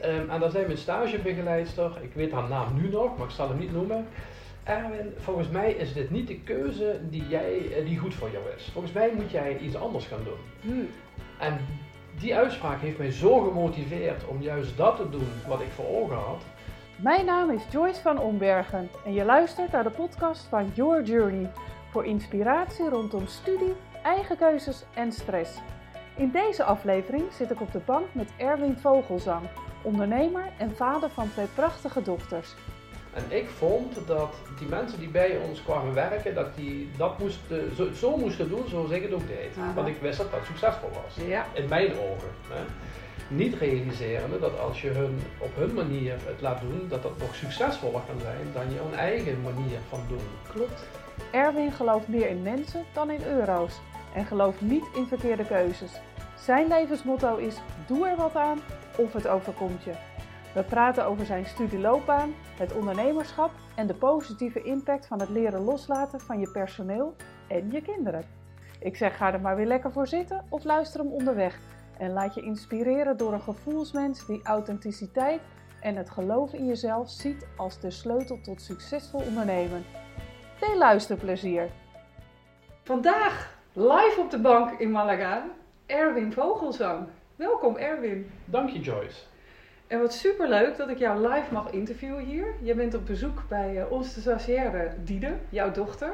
Ehm, en daar zijn we een stagebegeleidster, ik weet haar naam nu nog, maar ik zal hem niet noemen. Erwin, volgens mij is dit niet de keuze die, jij, eh, die goed voor jou is. Volgens mij moet jij iets anders gaan doen. Hmm. En die uitspraak heeft mij zo gemotiveerd om juist dat te doen wat ik voor ogen had. Mijn naam is Joyce van Ombergen en je luistert naar de podcast van Your Journey voor inspiratie rondom studie, eigen keuzes en stress. In deze aflevering zit ik op de bank met Erwin Vogelzang, ondernemer en vader van twee prachtige dochters. En ik vond dat die mensen die bij ons kwamen werken, dat die dat moesten, zo, zo moesten doen zoals ik het ook deed. Aha. Want ik wist dat dat succesvol was. Ja. In mijn ogen. Hè. Niet realiserende dat als je hun op hun manier het laat doen, dat dat nog succesvoller kan zijn dan je een eigen manier van doen. Klopt. Erwin gelooft meer in mensen dan in euro's en gelooft niet in verkeerde keuzes. Zijn levensmotto is: doe er wat aan of het overkomt je. We praten over zijn studieloopbaan, het ondernemerschap en de positieve impact van het leren loslaten van je personeel en je kinderen. Ik zeg ga er maar weer lekker voor zitten of luister hem onderweg en laat je inspireren door een gevoelsmens die authenticiteit en het geloof in jezelf ziet als de sleutel tot succesvol ondernemen. Veel luisterplezier! Vandaag live op de bank in Malaga, Erwin Vogelzang. Welkom Erwin. Dank je Joyce. En wat superleuk dat ik jou live mag interviewen hier. Je bent op bezoek bij eh, onze stagiaire Diede, jouw dochter.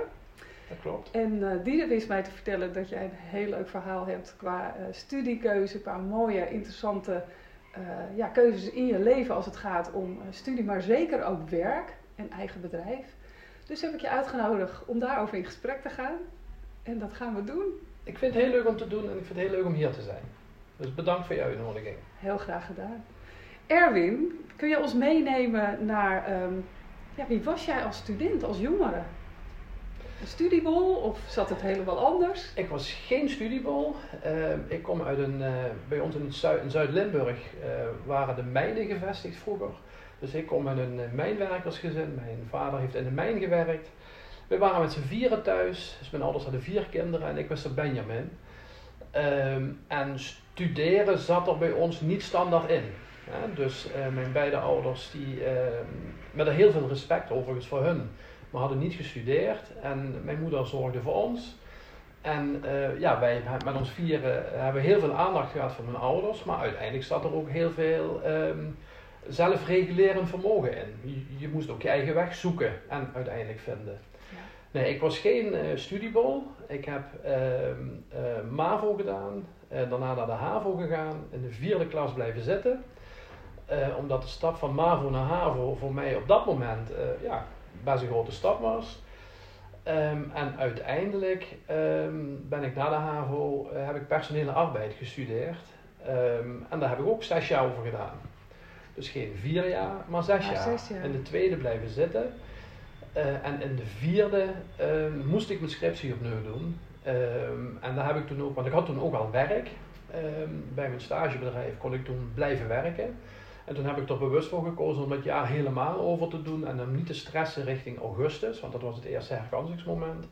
Dat klopt. En eh Diede wist mij te vertellen dat jij een heel leuk verhaal hebt qua eh, studiekeuze, qua mooie, interessante ja, keuzes in je leven als het gaat om studie, maar zeker ook werk en eigen bedrijf. Dus heb ik je uitgenodigd om daarover in gesprek te gaan. En dat gaan we doen. Ik vind het heel leuk om te doen en ik vind het heel leuk om hier te zijn. Dus bedankt voor je uitnodiging. Heel graag gedaan. Erwin, kun je ons meenemen naar ehm, ja, wie was jij als student, als jongere? Een studiebol of zat het helemaal anders? Ik was geen studiebol. Ehm, ik kom uit een, eh, bij ons in, Zuid- in Zuid-Limburg eh, waren de mijnen gevestigd vroeger. Dus ik kom uit een eh, mijnwerkersgezin. Mijn vader heeft in de mijn gewerkt. We waren met z'n vieren thuis. Dus mijn ouders hadden vier kinderen en ik was er Benjamin. Ehm, en studeren zat er bij ons niet standaard in. hè. dus eh, mijn beide ouders, die, ehm, met heel veel respect overigens voor hun, maar hadden niet gestudeerd. En mijn moeder zorgde voor ons. En eh, ja, wij met ons vieren hebben heel veel aandacht gehad van mijn ouders, maar uiteindelijk zat er ook heel veel ehm, zelfregulerend vermogen in. Je moest ook je eigen weg zoeken en uiteindelijk vinden. Nee, ik was geen eh, studiebol. Ik heb ehm, eh, MAVO gedaan, eh, daarna naar de HAVO gegaan, in de vierde klas blijven zitten. Omdat de stap van MAVO naar HAVO voor mij op dat moment ja, best een grote stap was. Ehm, en uiteindelijk ehm, ben ik na de HAVO, heb ik personele arbeid gestudeerd. En daar heb ik ook zes jaar over gedaan. Dus geen vier jaar, maar zes, Maar jaar. zes jaar. In de tweede blijven zitten. Eh, en in de vierde ehm, moest ik mijn scriptie opnieuw doen. Ehm, en daar heb ik toen ook, want ik had toen ook al werk. Ehm, bij mijn stagebedrijf kon ik toen blijven werken. En toen heb ik er bewust voor gekozen om het jaar helemaal over te doen en hem niet te stressen richting augustus, want dat was het eerste herkansingsmoment.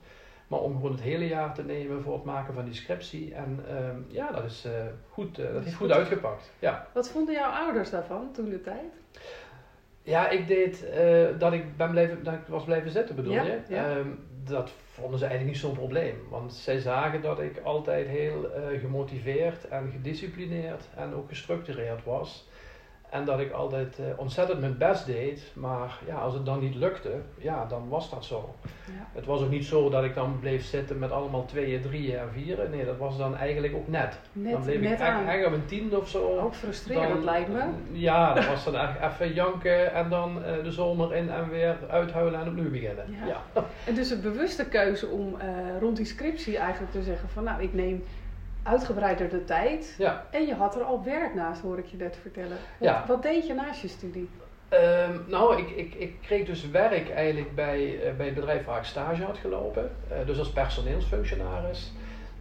Maar om gewoon het hele jaar te nemen voor het maken van die scriptie. En ehm, ja, dat, is, eh, goed, eh, dat is goed uitgepakt. Ja. Wat vonden jouw ouders daarvan toen de tijd? Ja, ik deed eh, dat ik ben blijven, dat ik was blijven zitten, bedoel Ja, je? ja. Ehm, dat vonden ze eigenlijk niet zo'n probleem. Want zij zagen dat ik altijd heel eh, gemotiveerd en gedisciplineerd en ook gestructureerd was. En dat ik altijd eh, ontzettend mijn best deed. Maar ja, als het dan niet lukte, ja, dan was dat zo. Ja. Het was ook niet zo dat ik dan bleef zitten met allemaal tweeën, drieën en vieren. Nee, dat was dan eigenlijk ook net. dan Net, bleef net ik echt, aan. echt op een tiende of zo. Ook frustrerend Dan- lijkt me. Ja, dat was dan echt even janken en dan eh, de zomer in en weer uithuilen en opnieuw beginnen. Ja. Ja. En dus een bewuste keuze om eh, rond die scriptie eigenlijk te zeggen van nou, ik neem uitgebreider de tijd. Ja. En je had er al werk naast, hoor ik je net vertellen. Wat, Ja. wat deed je naast je studie? Ehm, nou, ik, ik, ik kreeg dus werk eigenlijk bij, eh, bij het bedrijf waar ik stage had gelopen. Eh, dus als personeelsfunctionaris.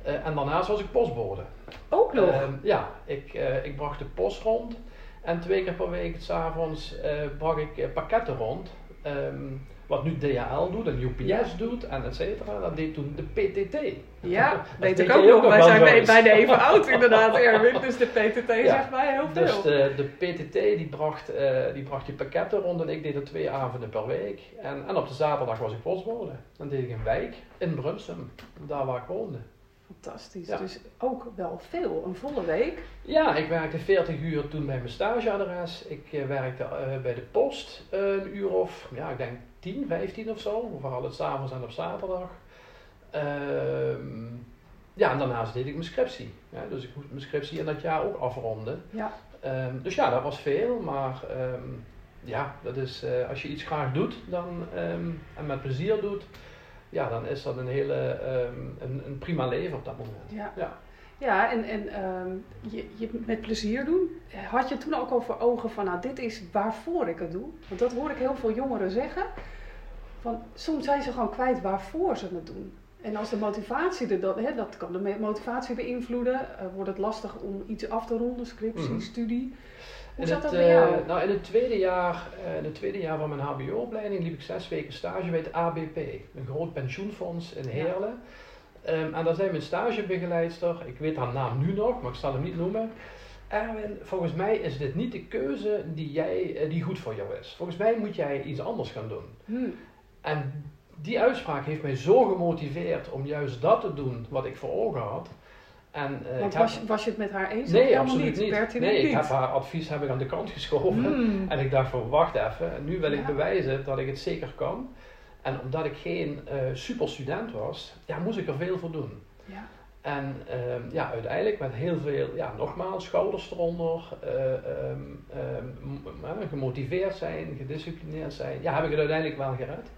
Eh, en daarnaast was ik postbode. Ook nog? Ehm, ja, ik, ik bracht de post rond. En twee keer per week, s'avonds, eh bracht ik pakketten rond. Ehm, wat nu DHL doet en UPS Ja. doet en et cetera, dat deed toen de PTT. Ja, Dat weet ik ook nog. Wij zijn bij- bijna even oud inderdaad, Erwin. Dus de PTT Ja. zegt mij heel veel. Dus de, de PTT die bracht, eh, die bracht die pakketten rond en ik deed er twee avonden per week. En, en op de zaterdag was ik postbode. Dan deed ik een wijk in Brunsum, daar waar ik woonde. Fantastisch. Ja. Dus ook wel veel. Een volle week. Ja, ik werkte 40 uur toen bij mijn stageadres. Ik eh, werkte eh, bij de post eh, een uur of, ja, ik denk 10, 15 of zo. Vooral het s'avonds en op zaterdag. Ehm, ja, en daarnaast deed ik mijn scriptie. Ja, dus ik moest mijn scriptie in dat jaar ook afronden. Ja. Ehm, dus ja, dat was veel, maar ehm, ja, dat is, eh, als je iets graag doet dan, en met plezier doet, ja, dan is dat een hele een, een prima leven op dat moment. Ja. Ja. Ja, en, en ehm, je, je met plezier doen. Had je toen ook al voor ogen van, nou, dit is waarvoor ik het doe? Want dat hoor ik heel veel jongeren zeggen. Van, soms zijn ze gewoon kwijt waarvoor ze het doen. En als de motivatie er dan, hè, dat kan de motivatie beïnvloeden, eh, wordt het lastig om iets af te ronden, scriptie, Mhm. studie. Hoe In zat het, dat bij jou? eh, nou, in het tweede jaar, eh, in het tweede jaar van mijn HBO-opleiding liep ik zes weken stage bij het ABP, een groot pensioenfonds in Heerlen. Ehm, en daar zei mijn stagebegeleidster, ik weet haar naam nu nog, maar ik zal hem niet noemen. Erwin, volgens mij is dit niet de keuze die, jij, eh, die goed voor jou is. Volgens mij moet jij iets anders gaan doen. Hm, En die uitspraak heeft mij zo gemotiveerd om juist dat te doen wat ik voor ogen had. En, eh, Want was, heb- was je het met haar eens? Nee, absoluut niet. Nee, ik heb haar advies heb ik aan de kant geschoven. Hmm. En ik dacht van wacht even, nu wil ik bewijzen dat ik het zeker kan. En omdat ik geen eh super student was, ja, moest ik er veel voor doen. Ja. En ehm, ja, uiteindelijk met heel veel, ja, nogmaals, schouders eronder, eh, ehm, ehm, eh, gemotiveerd zijn, gedisciplineerd zijn, ja, heb ik het uiteindelijk wel gered.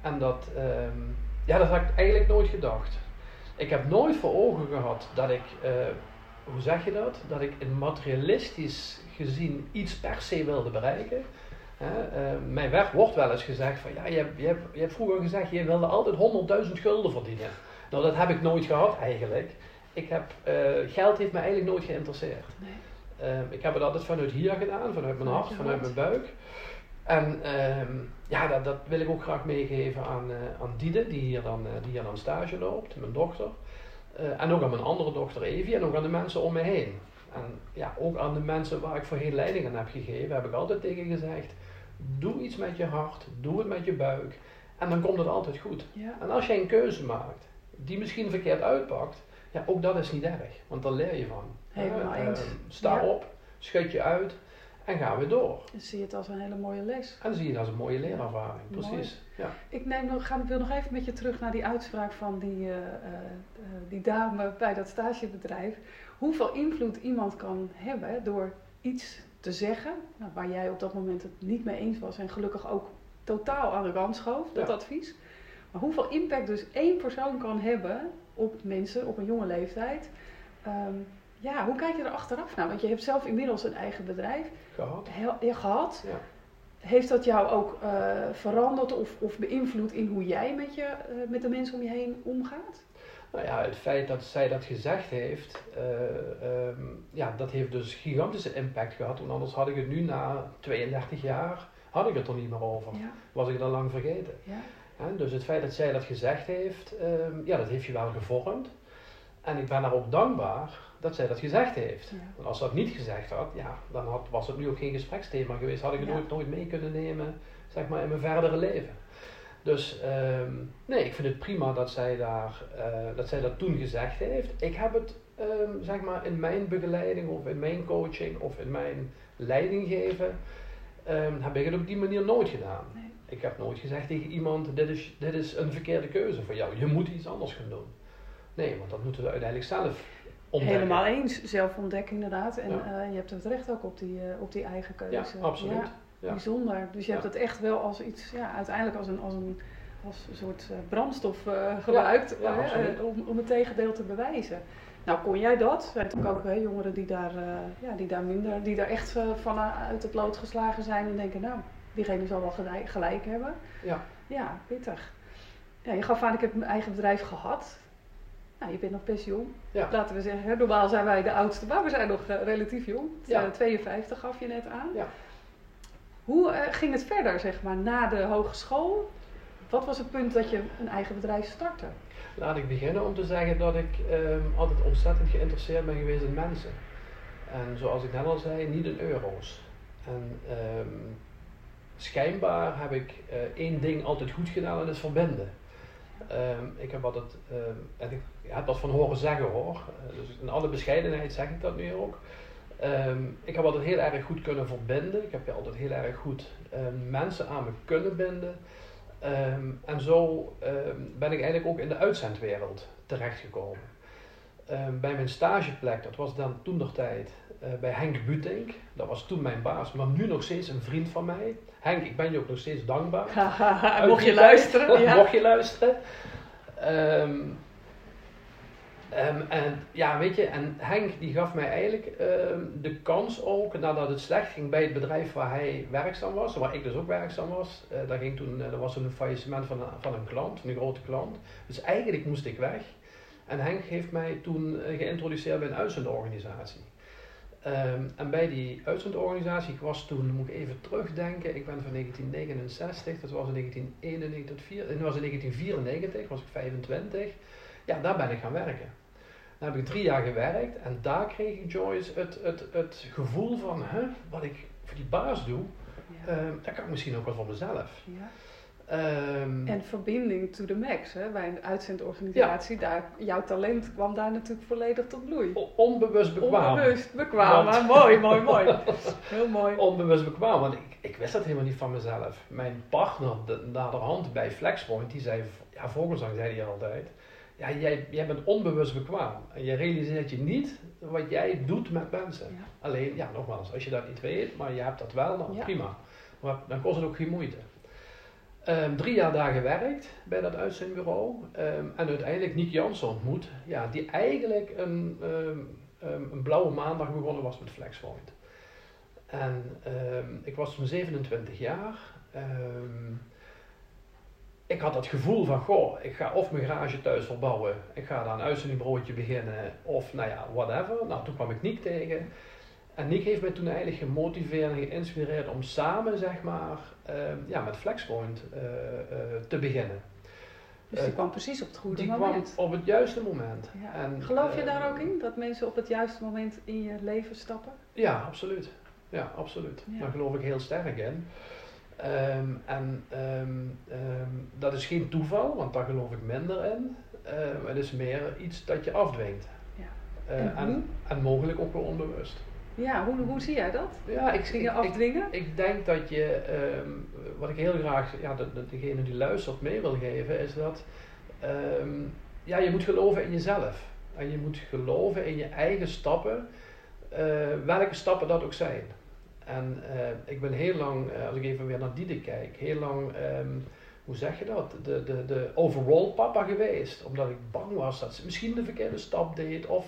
En dat, ehm, ja, dat had ik eigenlijk nooit gedacht. Ik heb nooit voor ogen gehad dat ik, hoe zeg je dat? Dat ik een materialistisch gezien iets per se wilde bereiken. Eh, mij werd, wordt wel eens gezegd van ja, je hebt, je, hebt, je hebt vroeger gezegd je wilde altijd 100.000 gulden verdienen. Nou, dat heb ik nooit gehad eigenlijk. Ik heb, eh, geld heeft me eigenlijk nooit geïnteresseerd. Nee. Ehm, ik heb het altijd vanuit hier gedaan, vanuit mijn hart, vanuit mijn buik. En ehm, ja, dat, dat wil ik ook graag meegeven aan, eh aan Diede, die hier, dan, die hier dan stage loopt, mijn dochter. En ook aan mijn andere dochter Evie en ook aan de mensen om me heen. En ja, ook aan de mensen waar ik voorheen leiding aan heb gegeven, heb ik altijd tegen gezegd: doe iets met je hart, doe het met je buik. En dan komt het altijd goed. Ja. En als jij een keuze maakt die misschien verkeerd uitpakt, ja, ook dat is niet erg, want daar leer je van. Helemaal eens. eh, sta Ja. op, schud je uit en ga weer door. Dan zie je het als een hele mooie les. En dan zie je dat als een mooie leerervaring. Precies. Ja. Ik neem nog, ga, wil nog even met je terug naar die uitspraak van die, eh, eh, die dame bij dat stagebedrijf. Hoeveel invloed iemand kan hebben door iets te zeggen nou, waar jij op dat moment het niet mee eens was en gelukkig ook totaal aan de kant schoof, dat Ja. advies. Maar hoeveel impact dus één persoon kan hebben op mensen op een jonge leeftijd. Ehm, ja, hoe kijk je er achteraf naar? Want je hebt zelf inmiddels een eigen bedrijf Gehad. heel, ja, gehad. Ja. Heeft dat jou ook eh, veranderd of, of beïnvloed in hoe jij met, je, eh, met de mensen om je heen omgaat? Nou ja, het feit dat zij dat gezegd heeft, eh, ehm, ja, dat heeft dus gigantische impact gehad. Want anders had ik het nu na 32 jaar, had ik het er niet meer over. Ja, Was ik het al lang vergeten. ja, dus het feit dat zij dat gezegd heeft, ehm, ja, dat heeft je wel gevormd. En ik ben haar ook dankbaar dat zij dat gezegd heeft. ja. Want als ze dat niet gezegd had, ja, dan had, was het nu ook geen gespreksthema geweest. Had ik het nooit mee kunnen nemen, zeg maar, in mijn verdere leven. Dus ehm, nee, ik vind het prima dat zij, daar, eh, dat zij dat toen gezegd heeft. Ik heb het, ehm, zeg maar, in mijn begeleiding of in mijn coaching of in mijn leiding geven, ehm, heb ik het op die manier nooit gedaan. Nee. Ik heb nooit gezegd tegen iemand, dit is, dit is een verkeerde keuze voor jou. Je moet iets anders gaan doen. Nee, want dat moeten we uiteindelijk zelf ontdekken. Helemaal eens, zelfontdekking inderdaad. En Ja. eh, je hebt het recht ook op die, eh, op die eigen keuze. Ja, absoluut. Ja. Bijzonder. Dus je hebt het echt wel als iets, ja, uiteindelijk als een, als een, als een soort eh, brandstof eh, gebruikt eh, om, om het tegendeel te bewijzen. Nou, kon jij dat? Er zijn natuurlijk ook hè, jongeren die daar, ja, die daar minder, die daar echt van uit het lood geslagen zijn en denken, nou, diegene zal wel gelijk, gelijk hebben. Ja. Ja, pittig. Ja, je gaf aan, ik heb mijn eigen bedrijf gehad. Nou, je bent nog best jong. Ja. Laten we zeggen, hè, normaal zijn wij de oudste, maar we zijn nog relatief jong. Ja. Eh, 52 gaf je net aan. Ja. Hoe eh, ging het verder, zeg maar, na de hogeschool? wat was het punt dat je een eigen bedrijf startte? Laat ik beginnen om te zeggen dat ik ehm, altijd ontzettend geïnteresseerd ben geweest in mensen. En zoals ik net al zei, niet in euro's. En ehm, schijnbaar heb ik uh, één ding altijd goed gedaan en dat is verbinden. Ehm, ik heb altijd, ik dat van horen zeggen hoor, uh, dus in alle bescheidenheid zeg ik dat nu ook. Ik heb altijd heel erg goed kunnen verbinden. Ik heb altijd heel erg goed mensen aan me kunnen binden. Um, en zo ben ik eigenlijk ook in de uitzendwereld terechtgekomen. Bij mijn stageplek, dat was dan toen nog tijd, uh, bij Henk Butink. Dat was toen mijn baas, maar nu nog steeds een vriend van mij. Henk, ik ben je ook nog steeds dankbaar. mocht je luisteren. Ja. mocht je luisteren. Um, en ja, weet je, en Henk die gaf mij eigenlijk um, de kans ook, nadat het slecht ging bij het bedrijf waar hij werkzaam was, waar ik dus ook werkzaam was. Uh, daar, ging toen, uh, was een faillissement van, van een klant, een grote klant. Dus eigenlijk moest ik weg. En Henk heeft mij toen uh, geïntroduceerd bij een uitzendorganisatie. Um, en bij die uitzendorganisatie, ik was toen, moet ik even terugdenken, ik ben van 1969, dat was in 1991 tot 4, dat was in 1994, was ik 25. Ja, daar ben ik gaan werken. Daar heb ik drie jaar gewerkt en daar kreeg ik Joyce het, het, het gevoel van, hè, wat ik voor die baas doe, ja. um, dat kan ik misschien ook wel voor mezelf. Ja. Um, en verbinding to the max, hè, bij een uitzendorganisatie, ja. daar, jouw talent kwam daar natuurlijk volledig tot bloei. onbewust bekwaam. Onbewust bekwaam, want, mooi, mooi, mooi. Heel mooi. Onbewust bekwaam, want ik, ik wist dat helemaal niet van mezelf. Mijn partner, de, naderhand bij Flexpoint, die zei, ja, Vogelsang zei hij altijd, ja, jij, jij bent onbewust bekwaam. En je realiseert je niet wat jij doet met mensen. Alleen, ja, nogmaals, als je dat niet weet, maar je hebt dat wel, dan prima. Maar dan kost het ook geen moeite. Um, drie jaar daar gewerkt bij dat uitzendbureau. Um, en uiteindelijk Nick Jansen ontmoet. Ja, die eigenlijk een, um, een blauwe maandag begonnen was met Flexpoint. En ik was toen 27 jaar ik had dat gevoel van, goh, ik ga of mijn garage thuis verbouwen, ik ga daar een uitzendingbroodje beginnen, of nou ja, whatever. Nou, toen kwam ik Niek tegen. En Niek heeft mij toen eigenlijk gemotiveerd en geïnspireerd om samen, zeg maar, uh, ja, met Flexpoint uh, uh, te beginnen. Dus die kwam precies op het goede die moment. Die kwam op het juiste moment. Ja. En, Geloof je daar ook in, dat mensen op het juiste moment in je leven stappen? Ja, absoluut. Ja, absoluut. Ja. Daar geloof ik heel sterk in. Um, en um, um, dat is geen toeval, want daar geloof ik minder in. het is meer iets dat je afdwingt. Ja. Uh, en, en, en, mogelijk ook wel onbewust. Ja, hoe, hoe zie jij dat? Ja, ik, Dingen afdwingen? Ik, ik, denk dat je, wat ik heel graag ja, de, de, degene die luistert mee wil geven, is dat ja, je moet geloven in jezelf. En je moet geloven in je eigen stappen, uh, welke stappen dat ook zijn. En uh, ik ben heel lang, uh, als ik even weer naar Diede kijk, heel lang, um, hoe zeg je dat, de, de, de overall papa geweest. Omdat ik bang was dat ze misschien de verkeerde stap deed of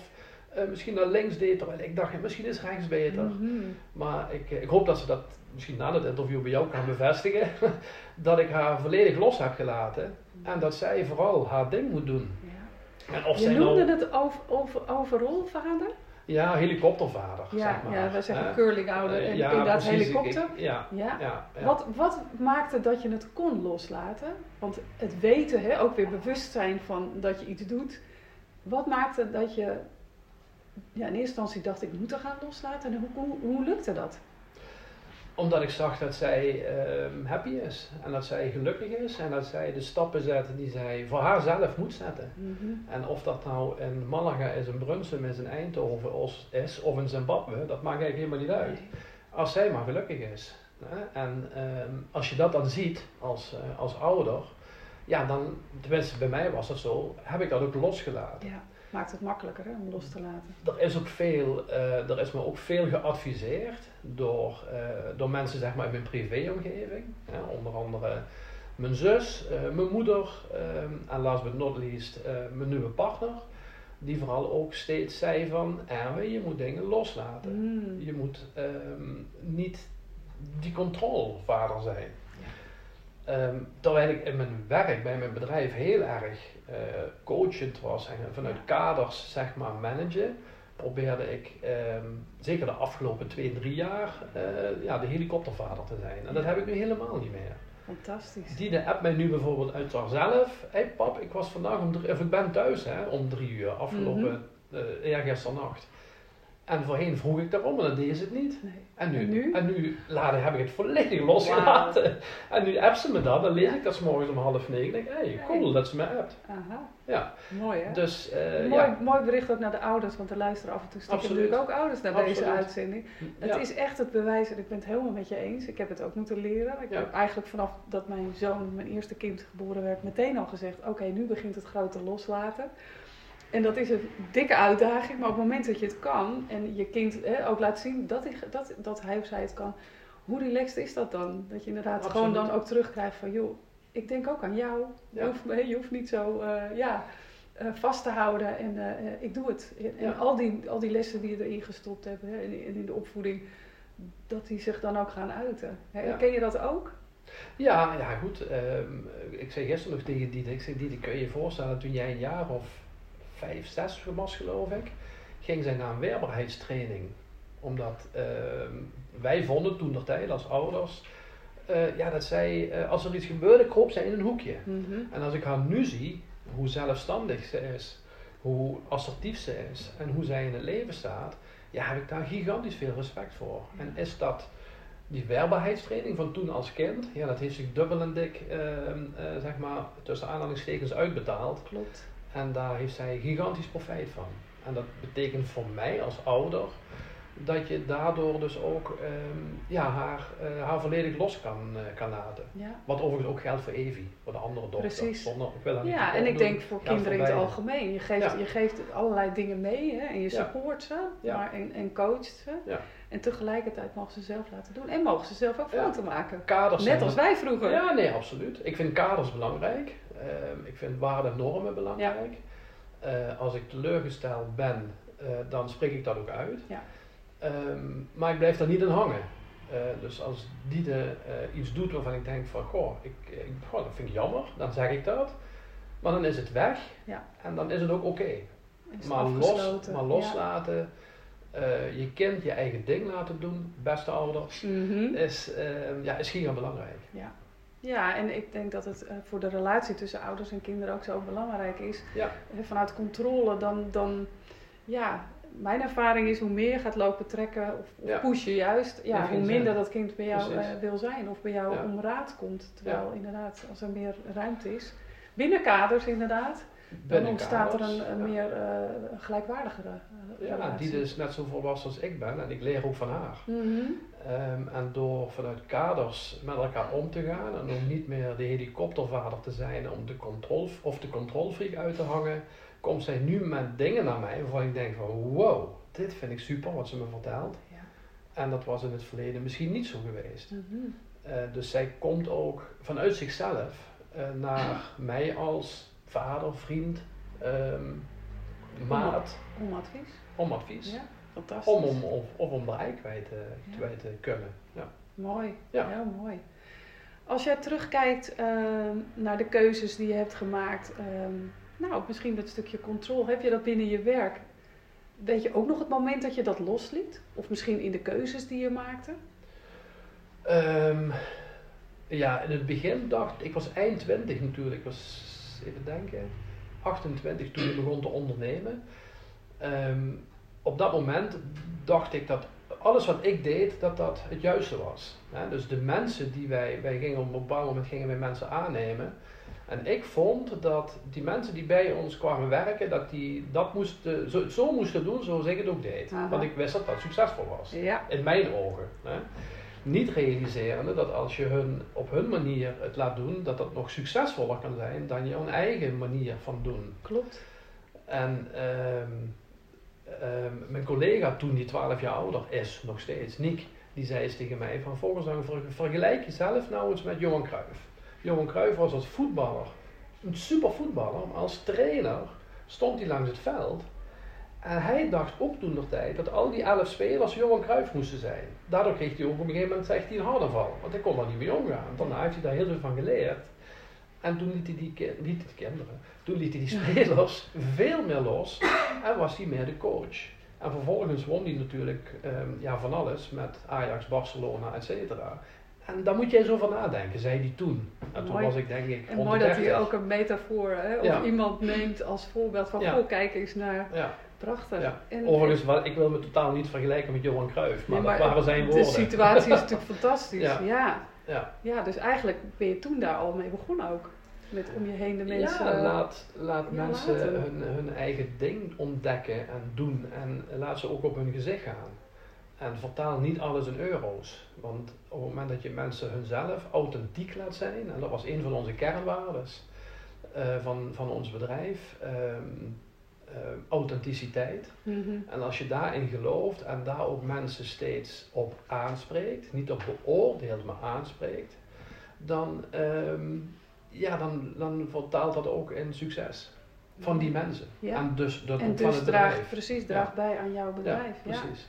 uh, misschien naar links deed. Terwijl ik dacht, misschien is rechts beter. Mm -hmm. Maar ik, ik hoop dat ze dat misschien na het interview bij jou kan bevestigen. dat ik haar volledig los heb gelaten. En dat zij vooral haar ding moet doen. Ja. En of je noemde nou, het over, over, overall vader? Ja, helikoptervader. Ja, zeg maar. ja wij zeggen uh, curlingouder en ja, inderdaad precies, helikopter. Ik, ja, ja. Ja, Wat, wat maakte dat je het kon loslaten? Want het weten, hè, ook weer bewust zijn van dat je iets doet. Wat maakte dat je ja, in eerste instantie dacht ik moet er gaan loslaten? En hoe, hoe, hoe lukte dat? Omdat ik zag dat zij um, happy is en dat zij gelukkig is en dat zij de stappen zet die zij voor haarzelf moet zetten. Mm -hmm. En of dat nou in Malaga is, in Brunsum is, in Eindhoven is of in Zimbabwe, dat maakt eigenlijk helemaal niet uit. Als zij maar gelukkig is. Hè? En um, als je dat dan ziet als, uh, als ouder, ja, dan, tenminste bij mij was dat zo, heb ik dat ook losgelaten. Ja maakt het makkelijker hè, om los te laten. Er is, ook veel, uh, er is me ook veel geadviseerd door, uh, door mensen zeg maar, in mijn privéomgeving. Uh, onder andere mijn zus, mijn moeder en last but not least mijn nieuwe partner. Die vooral ook steeds zei van Erwin, je moet dingen loslaten. Mm. Je moet um, niet die controlevader zijn. Um, terwijl ik in mijn werk, bij mijn bedrijf, heel erg uh, coachend was en vanuit kaders, zeg maar, managen, probeerde ik, um, zeker de afgelopen twee, drie jaar, uh, ja, de helikoptervader te zijn. En dat heb ik nu helemaal niet meer. Fantastisch. Die de app mij nu bijvoorbeeld uit zichzelf. Hé hey pap, ik was vandaag om drie, of ik ben thuis hè, om drie uur afgelopen, mm -hmm. En voorheen vroeg ik daarom, en dan deed ze het niet. Nee. En nu? En nu? En nu later heb ik het volledig losgelaten. En nu appt ze me dat, dan lees ik dat s morgens om half negen. denk hé, hey, cool dat ze me appt. Aha. Ja. Mooi hè? Dus, uh, mooi, ja. mooi bericht ook naar de ouders, want er luisteren af en toe stiekem natuurlijk ook ouders naar deze uitzending. Het Ja. is echt het bewijs, en ik ben het helemaal met je eens. Ik heb het ook moeten leren. Ik Ja. heb eigenlijk vanaf dat mijn zoon, mijn eerste kind geboren werd, meteen al gezegd: Oké, nu begint het grote loslaten. En dat is een dikke uitdaging, maar op het moment dat je het kan en je kind hè, ook laat zien dat hij, dat, dat hij of zij het kan, hoe relaxed is dat dan? Dat je inderdaad gewoon dan ook terugkrijgt van: joh, ik denk ook aan jou. Je, hoeft, je hoeft niet zo eh, ja, eh, vast te houden en eh, ik doe het. En, al, die, al die lessen die je erin gestopt hebt hè, en, en in de opvoeding, dat die zich dan ook gaan uiten. Ja. Ken je dat ook? Ja, ja goed. ehm, ik zei gisteren nog tegen Dieter, ik zei Dieter, kun je je voorstellen toen jij een jaar of vijf, zes was geloof ik, ging zij naar een weerbaarheidstraining. Omdat ehm, wij vonden toen de tijd als ouders, eh, ja, dat zij, eh, als er iets gebeurde, kroop zij in een hoekje. En als ik haar nu zie, hoe zelfstandig ze is, hoe assertief ze is en hoe zij in het leven staat, ja, heb ik daar gigantisch veel respect voor. En is dat die weerbaarheidstraining van toen als kind, ja, dat heeft zich dubbel en dik, ehm, eh, zeg maar, tussen aanhalingstekens uitbetaald. Klopt. En daar heeft zij gigantisch profijt van. En dat betekent voor mij als ouder dat je daardoor dus ook ehm, ja, haar, eh, haar volledig los kan, eh, kan laten. Ja. Wat overigens ook geldt voor Evie, voor de andere dochter. Precies. Zonder, ik wil haar Ja, en ik denk voor kinderen in het algemeen. Je geeft, Ja. je geeft allerlei dingen mee hè, en je support ze maar, en, en coacht ze. En tegelijkertijd mogen ze zelf laten doen. En mogen ze zelf ook Ja. fouten maken. Kaders Net als wij vroeger. Ja, nee, absoluut. Ik vind kaders belangrijk. Ehm, ik vind waarden en normen belangrijk. Eh, als ik teleurgesteld ben, eh, dan spreek ik dat ook uit. Ja. Ehm, maar ik blijf daar niet aan hangen. Eh, dus als Diede eh, iets doet waarvan ik denk van, goh, ik, ik, goh, dat vind ik jammer, dan zeg ik dat. Maar dan is het weg Ja. en dan is het ook oké. Maar, los, maar loslaten, eh, je kind je eigen ding laten doen, beste ouders, Ja. Mhm. is, ehm, ja, is giga belangrijk. Ja, en ik denk dat het eh, voor de relatie tussen ouders en kinderen ook zo belangrijk is. Ja. Eh, Vanuit controle, dan, dan, ja, mijn ervaring is hoe meer je gaat lopen trekken of, Ja. pushen juist, ja, hoe minder dat kind bij jou wil zijn of bij jou Ja. om raad komt. Terwijl inderdaad, als er meer ruimte is, binnen kaders inderdaad, dan ontstaat er een, meer eh, gelijkwaardigere eh, Ja, relatie. die is net zo volwassen als ik ben en ik leer ook van haar. Mhm. Ehm, en door vanuit kaders met elkaar om te gaan en om niet meer de helikoptervader te zijn om de control of de controlfreak uit te hangen, komt zij nu met dingen naar mij waarvan ik denk van wow, dit vind ik super wat ze me vertelt. Ja. En dat was in het verleden misschien niet zo geweest. Mhm. Eh, dus zij komt ook vanuit zichzelf naar mij als vader, vriend, ehm, maat, Om advies. om advies. Ja, fantastisch. Om, om, of, of om de ei kwijt, te- Ja. kwijt te kunnen. Ja. Mooi, Ja. heel mooi. Als jij terugkijkt ehm, naar de keuzes die je hebt gemaakt, ehm, nou misschien dat stukje controle, heb je dat binnen je werk? Weet je ook nog het moment dat je dat losliet? Of misschien in de keuzes die je maakte? Ja, in het begin dacht ik, was eind 20 natuurlijk, ik was even denken, 28 toen ik begon te ondernemen. Ehm, op dat moment dacht ik dat alles wat ik deed, dat dat het juiste was. Hè? Dus de mensen die wij, wij gingen op een bepaald moment gingen wij mensen aannemen. En ik vond dat die mensen die bij ons kwamen werken, dat die dat moesten, zo, zo moesten doen zoals ik het ook deed. Aha. Want ik wist dat dat succesvol was. Ja. In mijn ogen. Hè? Niet realiserende dat als je hun op hun manier het laat doen, dat dat nog succesvoller kan zijn dan je eigen manier van doen. Klopt. En ehm, ehm, mijn collega toen, die 12 jaar ouder is, nog steeds, Nick, die zei eens tegen mij van volgens mij ver- vergelijk jezelf nou eens met Johan Cruijff. Johan Cruijff was als voetballer een super voetballer, maar als trainer stond hij langs het veld. En hij dacht ook toen nog tijd dat al die elf spelers Johan Cruijff moesten zijn. Daardoor kreeg hij ook op een gegeven moment zegt hij een hartaanval. Want hij kon daar niet mee omgaan. Daarna heeft hij daar heel veel van geleerd. En toen liet hij die, ki- liet hij die kinderen, toen liet hij die spelers veel meer los en was hij meer de coach. En vervolgens won hij natuurlijk ehm, ja, van alles met Ajax, Barcelona, et cetera. En daar moet jij zo van nadenken, zei hij toen. En toen Mooi. was ik denk ik En mooi dat hij 30. ook een metafoor hè, of Ja. iemand neemt als voorbeeld van, Ja. kijk eens naar, Ja, prachtig. ja. En, Overigens, wat- ik wil me totaal niet vergelijken met Johan Cruijff, maar, Nee, maar dat waren zijn de woorden. situatie is natuurlijk fantastisch. Ja. Ja. Ja. Ja. dus eigenlijk ben je toen daar al mee begonnen ook. Met om je heen de mensen... Ja, laat, laat Ja, mensen laten. hun, hun eigen ding ontdekken en doen en laat ze ook op hun gezicht gaan. En vertaal niet alles in euro's. Want op het moment dat je mensen hunzelf authentiek laat zijn, en dat was een van onze kernwaardes eh, van, van ons bedrijf, ehm, ehm, authenticiteit. Mhm. En als je daarin gelooft en daar ook mensen steeds op aanspreekt, niet op beoordeelt, maar aanspreekt, dan, ehm, ja, dan, dan vertaalt dat ook in succes van die mensen. Ja. En dus, dat En dus draagt, precies, draagt bij aan jouw bedrijf. Ja, precies.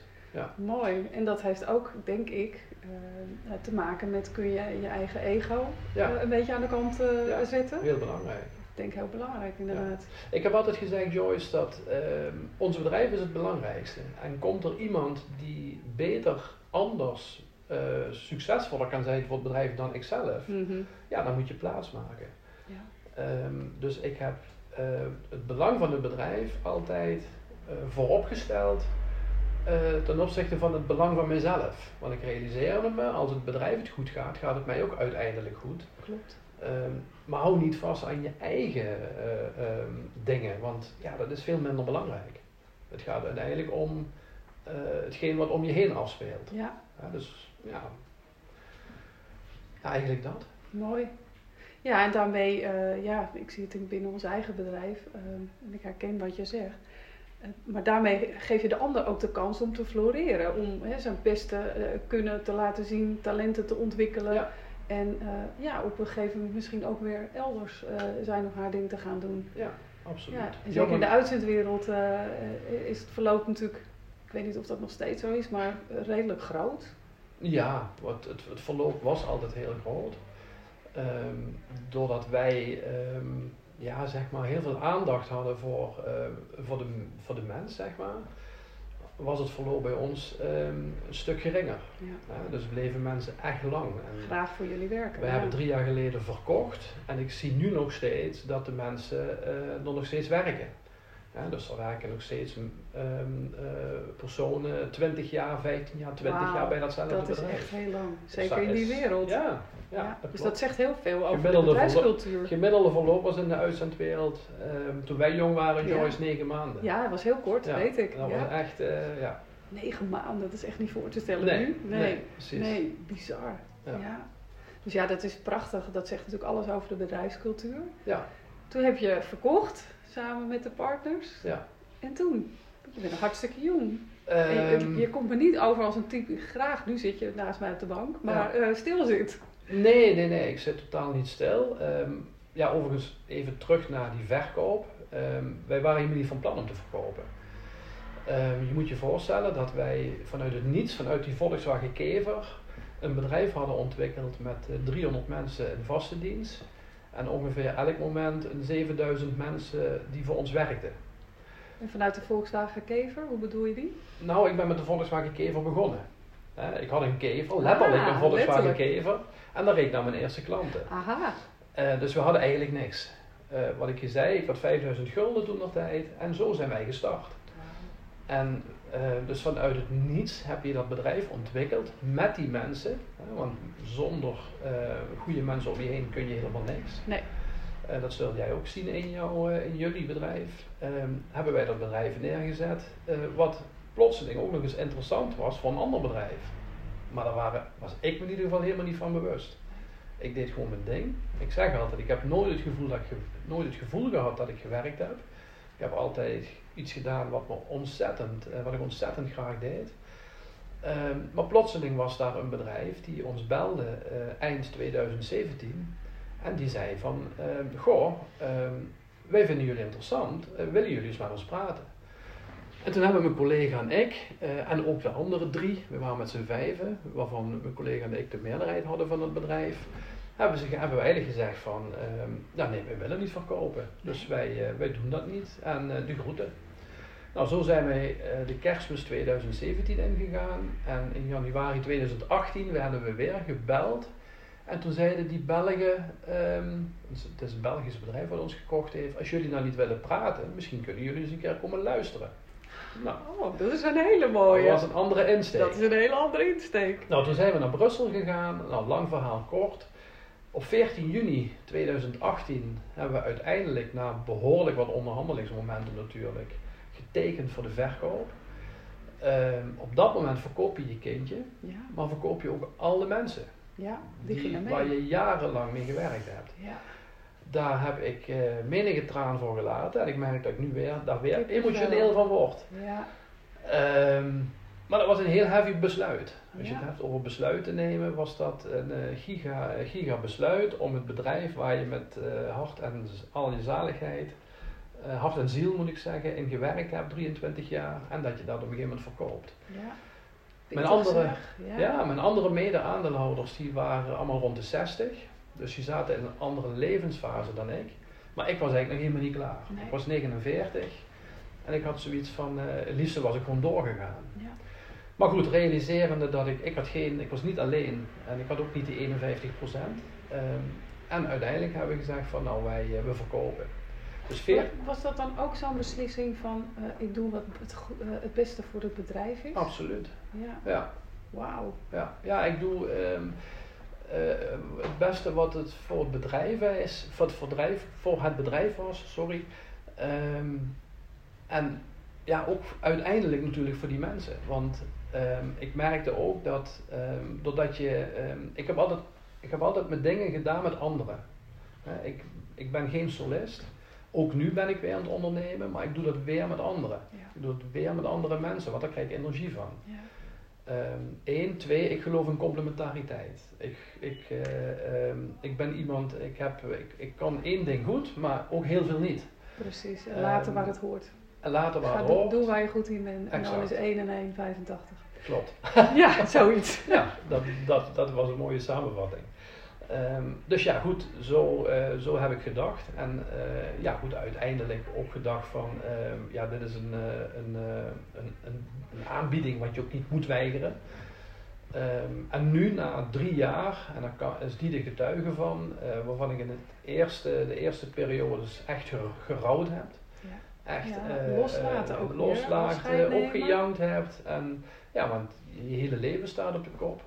Mooi. En dat heeft ook, denk ik, eh, te maken met kun je je eigen ego Ja, eh, een beetje aan de kant eh, Ja. zetten. heel belangrijk. Ik denk heel belangrijk inderdaad. Ik heb altijd gezegd, Joyce, dat ehm, ons bedrijf is het belangrijkste. En komt er iemand die beter, anders, eh, succesvoller kan zijn voor het bedrijf dan ikzelf, Mhm. ja, dan moet je plaats maken. Ja. Ehm, dus ik heb eh, het belang van het bedrijf altijd eh, vooropgesteld eh, ten opzichte van het belang van mezelf. Want ik realiseerde me, als het bedrijf het goed gaat, gaat het mij ook uiteindelijk goed. Klopt. Ehm, maar hou niet vast aan je eigen eh, ehm, dingen, want ja, dat is veel minder belangrijk. Het gaat uiteindelijk om eh, hetgeen wat om je heen afspeelt. Ja, Ja, dus ja. ja, eigenlijk dat. mooi. Ja, en daarmee, eh, ja, ik zie het binnen ons eigen bedrijf eh, en ik herken wat je zegt. Maar daarmee geef je de ander ook de kans om te floreren, om hè, zijn beste kunnen te laten zien, talenten te ontwikkelen. Ja. En eh, ja, op een gegeven moment misschien ook weer elders eh, zijn of haar ding te gaan doen. Ja, absoluut. Ja, en zeker in de uitzendwereld eh, eh, is het verloop natuurlijk, ik weet niet of dat nog steeds zo is, maar redelijk groot. Ja, wat het, het verloop was altijd heel groot. Ehm, doordat wij ehm, ja, zeg maar heel veel aandacht hadden voor, ehm, voor, de, voor de mens, zeg maar, was het verloop bij ons ehm, een stuk geringer. Ja. Ja, dus bleven mensen echt lang. En Graag voor jullie werken. we ja. hebben drie jaar geleden verkocht en ik zie nu nog steeds dat de mensen er nog steeds werken. Ja, dus er werken nog steeds ehm, eh, personen 20 jaar, 15 jaar, 20 Wauw, jaar bij datzelfde Dat is bedrijf. echt heel lang. Dus Zeker in die is- wereld. Ja, ja, Ja, dat dus dat zegt heel veel over de bedrijfscultuur. Gemiddelde verlopers in de uitzendwereld, ehm, toen wij jong waren, Ja. Joyce, negen maanden. Ja, dat was heel kort, Ja, weet ik. Dat was echt, eh, ja. Negen maanden, dat is echt niet voor te stellen Nee, nu. Nee, nee, precies. nee, bizar. Ja. Dus ja, dat is prachtig. Dat zegt natuurlijk alles over de bedrijfscultuur. Ja, Toen heb je verkocht, samen met de partners. ja. En toen? Je bent nog hartstikke jong. En je, Ehm, je komt me niet over als een type, graag, nu zit je naast mij op de bank, maar eh, stil zit. Nee, nee, nee, ik zit totaal niet stil. Ehm, ja, overigens even terug naar die verkoop. Ehm, wij waren helemaal niet van plan om te verkopen. Ehm, je moet je voorstellen dat wij vanuit het niets, vanuit die Volkswagen Kever, een bedrijf hadden ontwikkeld met eh, 300 mensen in vaste dienst. En ongeveer elk moment een 7000 mensen die voor ons werkten. En vanuit de Volkswagen Kever, hoe bedoel je die? Nou, ik ben met de Volkswagen Kever begonnen. Ik had een Kever, letterlijk Ah, een Volkswagen letterlijk. Kever. En daar reed ik naar mijn eerste klanten. Aha, Eh, dus we hadden eigenlijk niks. Eh, wat ik je zei, ik had 5000 gulden toen nog tijd en zo zijn wij gestart. En eh, dus vanuit het niets heb je dat bedrijf ontwikkeld met die mensen. Hè, want zonder eh, goede mensen om je heen kun je helemaal niks. Nee. Eh, dat zul jij ook zien in, jouw, in jullie bedrijf. Ehm, hebben wij dat bedrijf neergezet. wat plotseling ook nog eens interessant was voor een ander bedrijf. Maar daar waren, was ik me in ieder geval helemaal niet van bewust. Ik deed gewoon mijn ding. Ik zeg altijd, ik heb nooit het gevoel, dat ik nooit het gevoel gehad dat ik gewerkt heb. Ik heb altijd iets gedaan wat, me ontzettend, eh, wat ik ontzettend graag deed. Ehm, maar plotseling was daar een bedrijf die ons belde eh, eind 2017. En die zei van, ehm, goh, ehm, wij vinden jullie interessant. eh, willen jullie eens met ons praten? En toen hebben mijn collega en ik, en ook de andere drie, we waren met z'n vijven, waarvan mijn collega en ik de meerderheid hadden van het bedrijf, hebben, ze, hebben we eigenlijk gezegd van, ja nee, wij willen niet verkopen. Dus wij, wij doen dat niet. En de groeten. Nou, zo zijn wij uh, de kerstmis 2017 ingegaan. En in januari 2018 werden we weer gebeld. En toen zeiden die Belgen, um, het is een Belgisch bedrijf wat ons gekocht heeft, als jullie nou niet willen praten, misschien kunnen jullie eens een keer komen luisteren. Nou, oh, dat is een hele mooie. Dat was een andere insteek. Dat is een hele andere insteek. Nou, toen zijn we naar Brussel gegaan. Nou, lang verhaal kort. Op 14 juni 2018 hebben we uiteindelijk, na behoorlijk wat onderhandelingsmomenten natuurlijk, getekend voor de verkoop. Ehm, op dat moment verkoop je je kindje, ja. maar verkoop je ook alle mensen. Ja, die, die Waar je jarenlang mee gewerkt hebt. Ja. Daar heb ik uh, menige traan voor gelaten. En ik merk dat ik nu weer, daar weer emotioneel van word. Ja. Um, maar dat was een heel heavy besluit. Als je het hebt over besluiten nemen, was dat een uh, giga, giga besluit om het bedrijf waar je met uh, hart en al je zaligheid, uh, hart en ziel moet ik zeggen, in gewerkt hebt, 23 jaar, en dat je dat op een gegeven moment verkoopt. Ja. Mijn andere, ja. ja. mijn andere mede-aandeelhouders die waren allemaal rond de 60. Dus die zaten in een andere levensfase dan ik. Maar ik was eigenlijk nog helemaal niet klaar. Ik was 49 en ik had zoiets van, uh, het liefste was ik gewoon doorgegaan. Ja. Maar goed, realiserende dat ik, ik had geen, ik was niet alleen en ik had ook niet die 51 procent. Um, en uiteindelijk hebben we gezegd van nou wij, uh, we verkopen. Dus veer... Was dat dan ook zo'n beslissing van uh, ik doe wat het, uh, het beste voor het bedrijf is? Absoluut. Ja. ja. Wauw. Ja. ja, ik doe um, het beste wat het voor het bedrijf is, voor het bedrijf, voor het bedrijf was, sorry. Um, en ja, ook uiteindelijk natuurlijk voor die mensen. Want um, ik merkte ook dat doordat je. Ik, heb altijd, ik heb altijd mijn dingen gedaan met anderen. Ik, ik ben geen solist. Ook nu ben ik weer aan het ondernemen, maar ik doe dat weer met anderen. Ja. Ik doe het weer met andere mensen, want daar krijg ik energie van. Ja. Eén, twee, ik geloof in complementariteit. Ik, ik, uh, ik ben iemand, ik, heb, ik, ik kan één ding goed, maar ook heel veel niet. Precies, en later waar het hoort. En later waar Ga het hoort. doen waar je goed in bent. En dan is 1 en 1 85. Klopt. ja, zoiets. ja, dat, dat, dat was een mooie samenvatting. Um, dus ja, goed, zo, uh, zo heb ik gedacht. En uh, ja, goed, uiteindelijk ook gedacht van, uh, ja, dit is een, een, een, een, een, aanbieding wat je ook niet moet weigeren. Um, en nu, na drie jaar, en daar kan, is die de getuige van, waarvan ik in het eerste, de eerste periodes echt gerouwd heb. Ja. Echt ja, loslaten ook loslaten, opgejankt hebt. En ja, want je hele leven staat op de kop.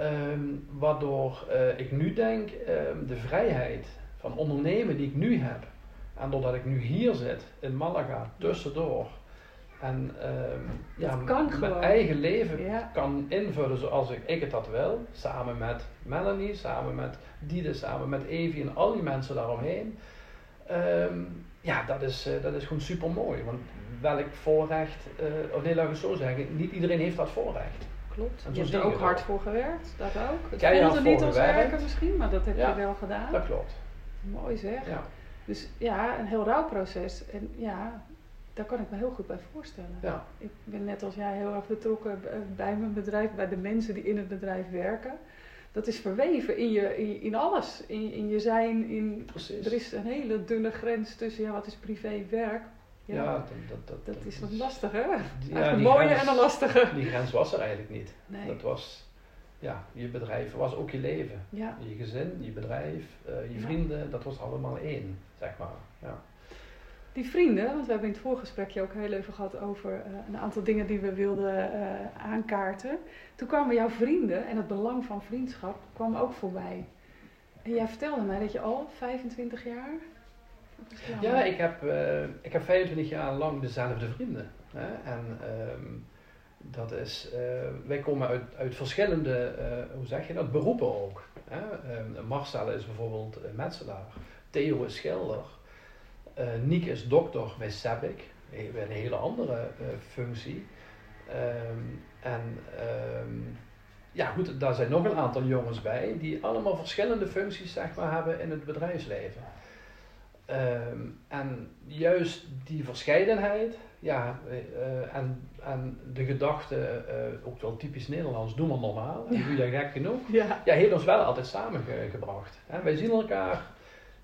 Um, waardoor uh, ik nu denk, um, de vrijheid van ondernemen die ik nu heb, en doordat ik nu hier zit in Malaga, tussendoor, en um, ja, kan mijn eigen leven ja. kan invullen zoals ik, ik het dat wil, samen met Melanie, samen met Diede, samen met Evie en al die mensen daaromheen. ja, dat is, uh, dat is gewoon super mooi. Want welk voorrecht, uh, of nee, laat ik het zo zeggen, niet iedereen heeft dat voorrecht. Klopt. Je hebt er ook hard voor gewerkt, dat ook. Het ja, voelde niet als werken misschien, maar dat heb ja, je wel gedaan. Dat klopt. Mooi zeg. Ja. Dus ja, een heel rouwproces. En ja, daar kan ik me heel goed bij voorstellen. Ja. Ik ben net als jij heel erg betrokken bij mijn bedrijf, bij de mensen die in het bedrijf werken. Dat is verweven in, je, in, in alles. In, in je zijn. In, Precies. Er is een hele dunne grens tussen ja, wat is privé werk. Ja, ja dat, dat, dat, dat, is wat lastig hè? Ja, een mooie grens, en een lastige. Die grens was er eigenlijk niet. Nee. Dat was, ja, je bedrijf was ook je leven. Ja. Je gezin, je bedrijf, uh, je vrienden, dat was allemaal één, zeg maar. Ja. Die vrienden, want we hebben in het voorgesprekje ook heel even gehad over uh, een aantal dingen die we wilden uh, aankaarten. Toen kwamen jouw vrienden en het belang van vriendschap kwam ook voorbij. En jij vertelde mij dat je al 25 jaar ja, ik heb, uh, ik heb 25 jaar lang dezelfde vrienden. Hè? En um, dat is, uh, wij komen uit, uit verschillende, uh, hoe zeg je dat, beroepen ook. Hè? Um, Marcel is bijvoorbeeld metselaar, Theo is schilder, Niek is dokter bij SEBIC, bij een hele andere functie. Um, en ja, goed, daar zijn nog een aantal jongens bij die allemaal verschillende functies zeg maar, hebben in het bedrijfsleven. Um, en juist die verscheidenheid, ja, uh, en, en de gedachte, uh, ook wel typisch Nederlands, doe maar normaal, en doe je gek genoeg, ja. ja, heeft ons wel altijd samengebracht. Hè? Wij zien elkaar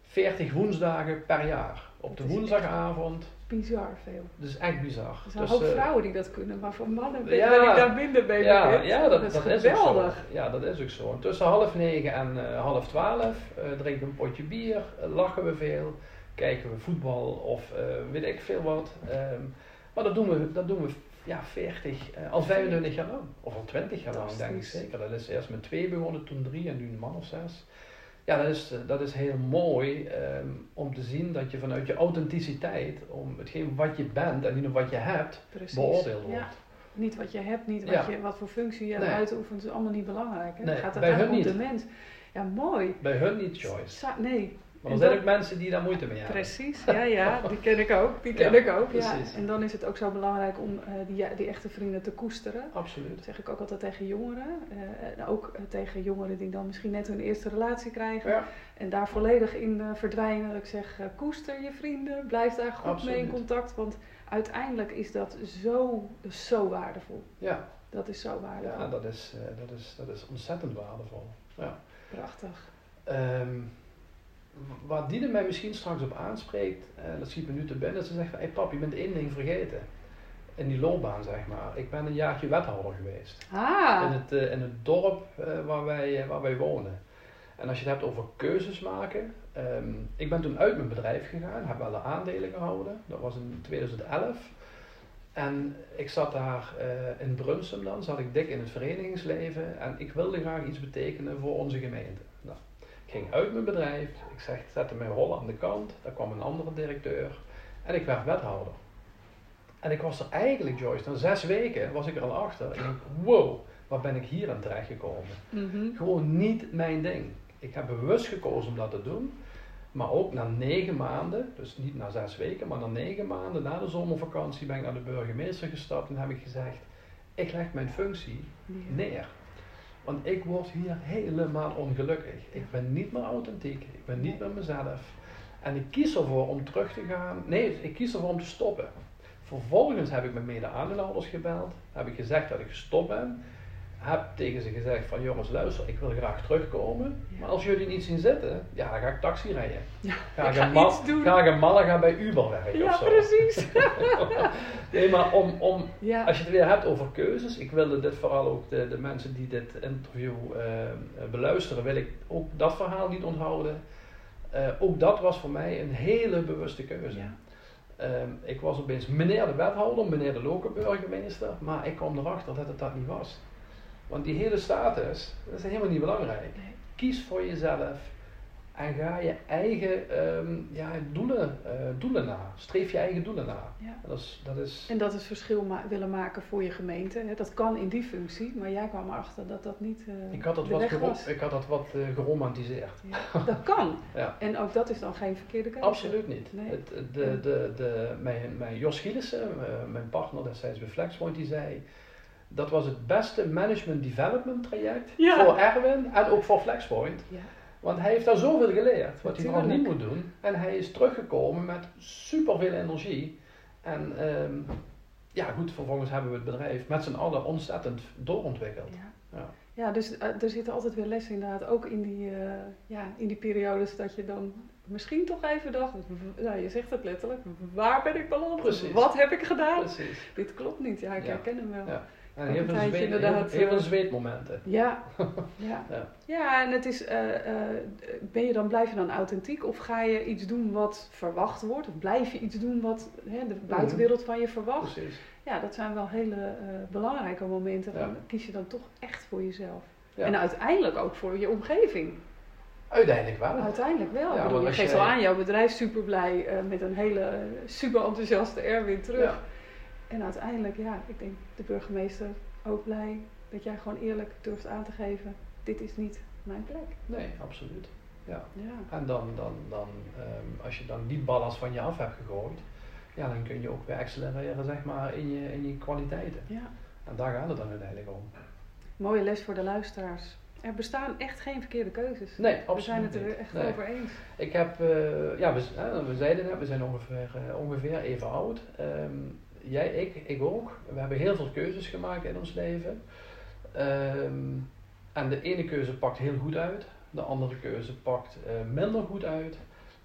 40 woensdagen per jaar. op de woensdagavond. Bizar veel. Dat is echt bizar. Er zijn Dus, hoop eh, vrouwen die dat kunnen, maar voor mannen ben, Ja. ben ik daar minder mee ja, ja, dat, is dat is ook geweldig. zo. Ja, dat is ook zo. Tussen half negen en eh, half twaalf eh, drinken we een potje bier, lachen we veel, kijken we voetbal of weet ik veel wat. Ehm, maar dat doen we, dat doen we ja, 40, eh, al 25 jaar lang. Of al 20 jaar lang, denk ik zeker. Dat is eerst met twee begonnen, toen drie en nu een man of zes. Ja, dat is, eh, dat is heel mooi ehm, om te zien dat je vanuit je authenticiteit, om hetgeen wat je bent en niet om wat je hebt, Precies. beoordeeld wordt. Ja. Niet wat je hebt, niet wat, Ja. je, wat voor functie je Nee. uitoefent, is allemaal niet belangrijk. Hè? Nee, het gaat uiteindelijk om de niet. mens. Ja, mooi. Bij hun niet choice. Sa- nee, Maar er zijn ook mensen die daar moeite mee hebben. precies. Ja, ja, die ken ik ook. Die ken Ja, ik ook. Ja. En dan is het ook zo belangrijk om eh, die, die echte vrienden te koesteren. Absoluut. Dat zeg ik ook altijd tegen jongeren. eh, en ook eh, tegen jongeren die dan misschien net hun eerste relatie krijgen. Ja, En daar volledig in eh, verdwijnen. Dat ik zeg, eh, koester je vrienden. Blijf daar goed mee in contact. Want uiteindelijk is dat zo, zo waardevol. ja, Dat is zo waardevol. ja dat, is, eh, dat, is, dat is ontzettend waardevol. Ja. Prachtig. Ehm, waar Diede mij misschien straks op aanspreekt, eh, dat schiet me nu te binnen, ze zegt van, hey pap, je bent één ding vergeten. In die loopbaan, zeg maar. Ik ben een jaartje wethouder geweest. Ah, In, het, eh, in het dorp eh, waar, wij, eh, waar wij wonen. En als je het hebt over keuzes maken. ehm, ik ben toen uit mijn bedrijf gegaan, heb wel de aandelen gehouden. Dat was in 2011. En ik zat daar in Brunsum dan, zat ik dik in het verenigingsleven. En ik wilde graag iets betekenen voor onze gemeente. Ik ging uit mijn bedrijf, ik zeg, zette mijn rol aan de kant. Daar kwam een andere directeur. En ik werd wethouder. En ik was er eigenlijk, Joyce, na zes weken was ik er al achter. Ik denk, wow, waar ben ik hier aan terecht gekomen? mhm. Gewoon niet mijn ding. Ik heb bewust gekozen om dat te doen. Maar ook na negen maanden, dus niet na zes weken, maar na negen maanden na de zomervakantie ben ik naar de burgemeester gestapt en heb ik gezegd, ik leg mijn functie neer. Want ik word hier helemaal ongelukkig. Ik ben niet meer authentiek, ik ben niet meer mezelf. En ik kies ervoor om terug te gaan. Nee, ik kies ervoor om te stoppen. Vervolgens heb ik mijn mede-aandeelhouders gebeld. Heb ik gezegd dat ik gestopt ben. Heb tegen ze gezegd van jongens luister, ik wil graag terugkomen. Ja. Maar als jullie niet zien zitten, ja dan ga ik taxi rijden. Ja, Ga ik ga Mal- iets doen. ga ik Malaga bij Uber werken of Ja, zo. precies. nee, maar om, om, als je het weer hebt over keuzes, ik wilde dit vooral ook de, de mensen die dit interview eh, eh, beluisteren, wil ik ook dat verhaal niet onthouden. Eh, ook dat was voor mij een hele bewuste keuze. ja. Ehm, ik was opeens meneer de wethouder, meneer de lokale burgemeester, maar ik kwam erachter dat het dat niet was. Want die hele status, dat is helemaal niet belangrijk. Nee. Kies voor jezelf en ga je eigen ehm, ja, doelen, eh, doelen na. Streef je eigen doelen na. Ja. Dat is, dat is En dat het verschil ma- willen maken voor je gemeente. Hè. Dat kan in die functie, maar jij kwam erachter dat dat niet eh Ik had dat wat, was. ik had dat wat geromantiseerd. Ja, dat kan. Ja. En ook dat is dan geen verkeerde keuze. Absoluut niet. Nee. Het, de, de, de, mijn, mijn Jos Gielissen, eh, mijn partner destijds bij Flexpoint, die zei... Dat was het beste management development traject Ja. voor Erwin en ook voor Flexpoint. Ja. Want hij heeft daar zoveel geleerd, wat hij vooral niet moet doen. En hij is teruggekomen met superveel energie. En ehm, ja, goed, vervolgens hebben we het bedrijf met z'n allen ontzettend doorontwikkeld. Ja. Ja. Ja, dus eh, er zitten altijd weer lessen inderdaad, ook in die, eh, ja, in die periodes dat je dan misschien toch even dacht, nou je zegt het letterlijk, waar ben ik beland? Precies. Wat heb ik gedaan? Precies. Dit klopt niet, ja ik herken hem wel. Ja. Heel veel, zweet, heel, veel zweetmomenten. Ja, ja. Ja. ja, en het is, eh, eh, ben je dan, blijf je dan authentiek of ga je iets doen wat verwacht wordt? Of blijf je iets doen wat hè, de buitenwereld van je verwacht? Precies. Ja, dat zijn wel hele eh, belangrijke momenten. Van, Ja. Kies je dan toch echt voor jezelf? Ja. En uiteindelijk ook voor je omgeving. Uiteindelijk wel. Uiteindelijk wel. Ja, bedoel, je geeft al aan, jouw bedrijf super blij met een hele super enthousiaste Erwin terug. En uiteindelijk, ja, ik denk de burgemeester ook blij dat jij gewoon eerlijk durft aan te geven: dit is niet mijn plek. Nee, absoluut. Ja. Ja, En dan, dan, dan ehm, als je dan die ballast van je af hebt gegooid, ja, dan kun je ook weer accelereren zeg maar, in, je, in je kwaliteiten. ja. En daar gaat het dan uiteindelijk om. Mooie les voor de luisteraars. Er bestaan echt geen verkeerde keuzes. Nee, We absoluut zijn het er echt Nee. over eens. Ik heb, eh, ja, we, we zeiden net, we zijn ongeveer, eh, ongeveer even oud. Ehm, jij, ik, ik ook. We hebben heel veel keuzes gemaakt in ons leven. Ehm, en de ene keuze pakt heel goed uit, de andere keuze pakt eh, minder goed uit.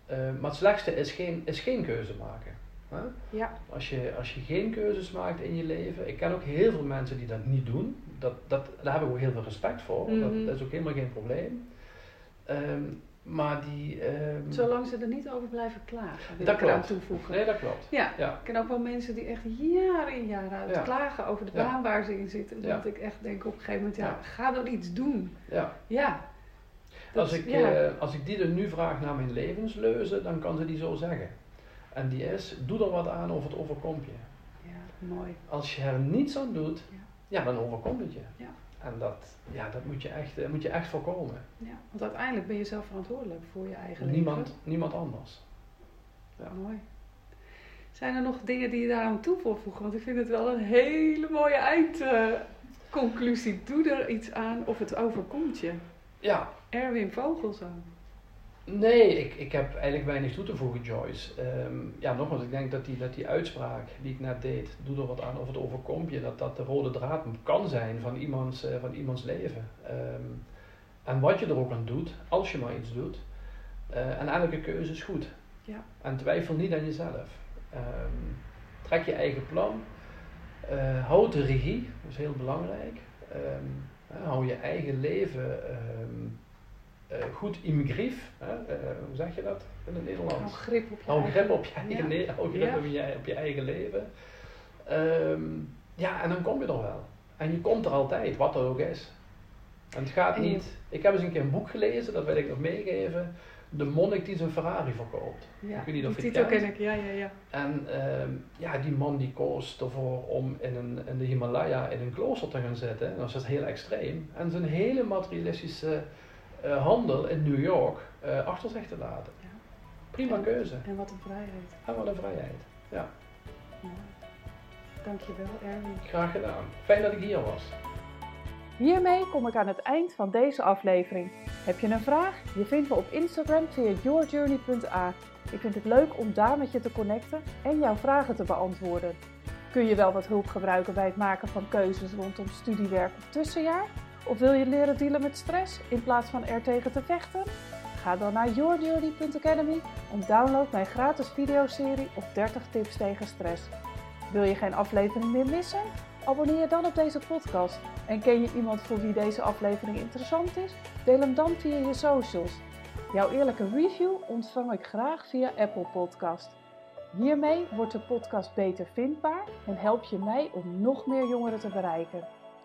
Eh, maar het slechtste is geen, is geen keuze maken. Hè? Ja. Als, je, als je geen keuzes maakt in je leven, ik ken ook heel veel mensen die dat niet doen. Dat, dat, daar heb ik ook heel veel respect voor. Mhm. dat, dat is ook helemaal geen probleem. Ehm, maar die. ehm, Zolang ze er niet over blijven klagen, wil Dat ik eraan toevoegen. Nee, dat klopt. Ja, Ja. ik ken ook wel mensen die echt jaar in jaar uit Ja. klagen over de Ja. baan waar ze in zitten. Dat ik echt denk op een gegeven moment, ja, ga dan iets doen. Ja. Ja. Dat- Als, ik, eh, als ik die er nu vraag naar mijn levensleuze, dan kan ze die zo zeggen. En die is, doe er wat aan of het overkomt je. ja, mooi. Als je er niets aan doet, Ja. ja, dan overkomt het je. Ja. En dat, ja, dat moet, je echt, eh, moet je echt voorkomen. Ja, want uiteindelijk ben je zelf verantwoordelijk voor je eigen Niemand, leven. niemand anders. Ja. Mooi. Zijn er nog dingen die je daaraan toe wil voegen? Want ik vind het wel een hele mooie eindconclusie. Doe er iets aan of het overkomt je. Ja, Erwin Vogelzoon. Nee, ik, ik heb eigenlijk weinig toe te voegen, Joyce. Ehm, ja, nogmaals, ik denk dat die, dat die uitspraak die ik net deed, doe er wat aan of het overkomt je, dat dat de rode draad kan zijn van iemands, eh, van iemands leven. Ehm, en wat je er ook aan doet, als je maar iets doet. eh, en elke keuze is goed. Ja. En twijfel niet aan jezelf. Ehm, trek je eigen plan. Eh, houd de regie, dat is heel belangrijk. Hou je eigen leven eh, goed in grief. Hè? Eh, hoe zeg je dat in het Nederlands? grip op je grip op je eigen, Ja. le- hou grip Ja. op, je, op je eigen leven. Ehm, ja, en dan kom je er wel. En je komt er altijd, wat er ook is. En het gaat En je- niet. Ik heb eens een keer een boek gelezen, dat wil ik nog meegeven. De monnik die zijn Ferrari verkoopt. Ja, Ik weet niet of die titel ken ik, ja, ja, ja. En ehm, ja, die man die koos ervoor om in, een, in de Himalaya in een klooster te gaan zitten. En dat is heel extreem. En zijn hele materialistische eh, handel in New York eh, achter zich te laten. Ja. Prima En- keuze. En wat een vrijheid. En wat een vrijheid. Ja. Dankjewel, Erwin. Graag gedaan. Fijn dat ik hier was. Hiermee kom ik aan het eind van deze aflevering. Heb je een vraag? Je vindt me op Instagram via yourjourney.a. Ik vind het leuk om daar met je te connecten en jouw vragen te beantwoorden. Kun je wel wat hulp gebruiken bij het maken van keuzes rondom studiewerk of tussenjaar? Of wil je leren dealen met stress in plaats van er tegen te vechten? Ga dan naar yourjourney.academy en download mijn gratis videoserie op 30 tips tegen stress. Wil je geen aflevering meer missen? Abonneer je dan op deze podcast. En ken je iemand voor wie deze aflevering interessant is? Deel hem dan via je socials. Jouw eerlijke review ontvang ik graag via Apple Podcast. Hiermee wordt de podcast beter vindbaar en help je mij om nog meer jongeren te bereiken.